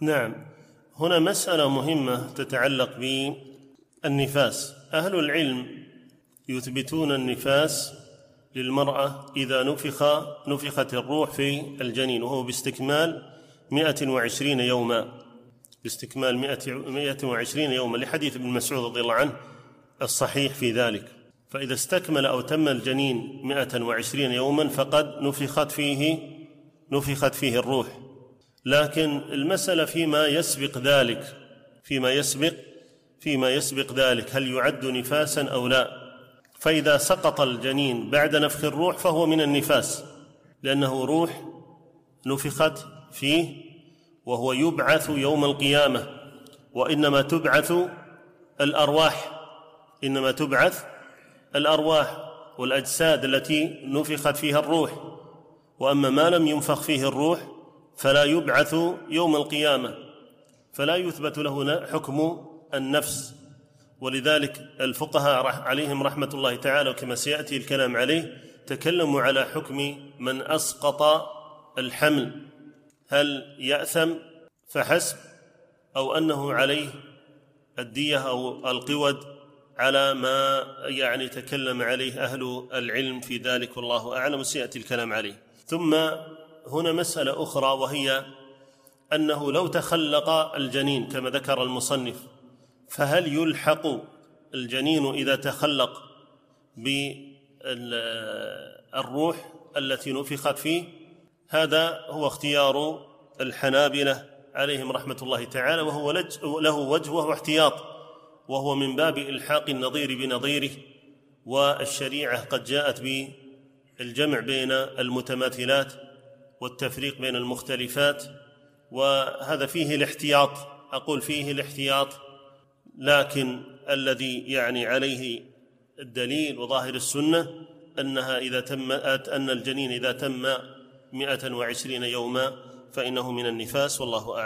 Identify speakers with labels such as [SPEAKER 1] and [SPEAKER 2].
[SPEAKER 1] نعم. هنا مسألة مهمة تتعلق بالنفاس. أهل العلم يثبتون النفاس للمرأة إذا نفخ نفخت الروح في الجنين وهو باستكمال مئة وعشرين يوما. باستكمال مئة وعشرين يوما لحديث ابن مسعود رضي الله عنه الصحيح في ذلك. فإذا استكمل أو تم الجنين مئة وعشرين يوما فقد نفخت فيه نفخت فيه الروح. لكن المسألة فيما يسبق ذلك فيما يسبق فيما يسبق ذلك هل يعد نفاسا أو لا؟ فإذا سقط الجنين بعد نفخ الروح فهو من النفاس لأنه روح نفخت فيه وهو يبعث يوم القيامة وإنما تبعث الأرواح إنما تبعث الأرواح والأجساد التي نفخت فيها الروح وأما ما لم ينفخ فيه الروح فلا يبعث يوم القيامة فلا يثبت له حكم النفس. ولذلك الفقهاء عليهم رحمة الله تعالى وكما سيأتي الكلام عليه تكلموا على حكم من أسقط الحمل. هل يأثم؟ فحسب. أو أنه عليه الدية أو القود على ما يعني تكلم عليه أهل العلم في ذلك والله أعلم وسيأتي الكلام عليه. ثم هنا مسألة أخرى وهي أنه لو تخلق الجنين كما ذكر المصنف فهل يلحق الجنين إذا تخلق بالروح التي نفخت فيه؟ هذا هو اختيار الحنابلة عليهم رحمة الله تعالى وهو له وجه وهو احتياط وهو من باب إلحاق النظير بنظيره والشريعة قد جاءت بالجمع بين المتماثلات. والتفريق بين المختلفات وهذا فيه الاحتياط أقول فيه الاحتياط لكن الذي يعني عليه الدليل وظاهر السنة أنها إذا تم أن الجنين إذا تم مئة وعشرين يوما فإنه من النفاس والله أعلم.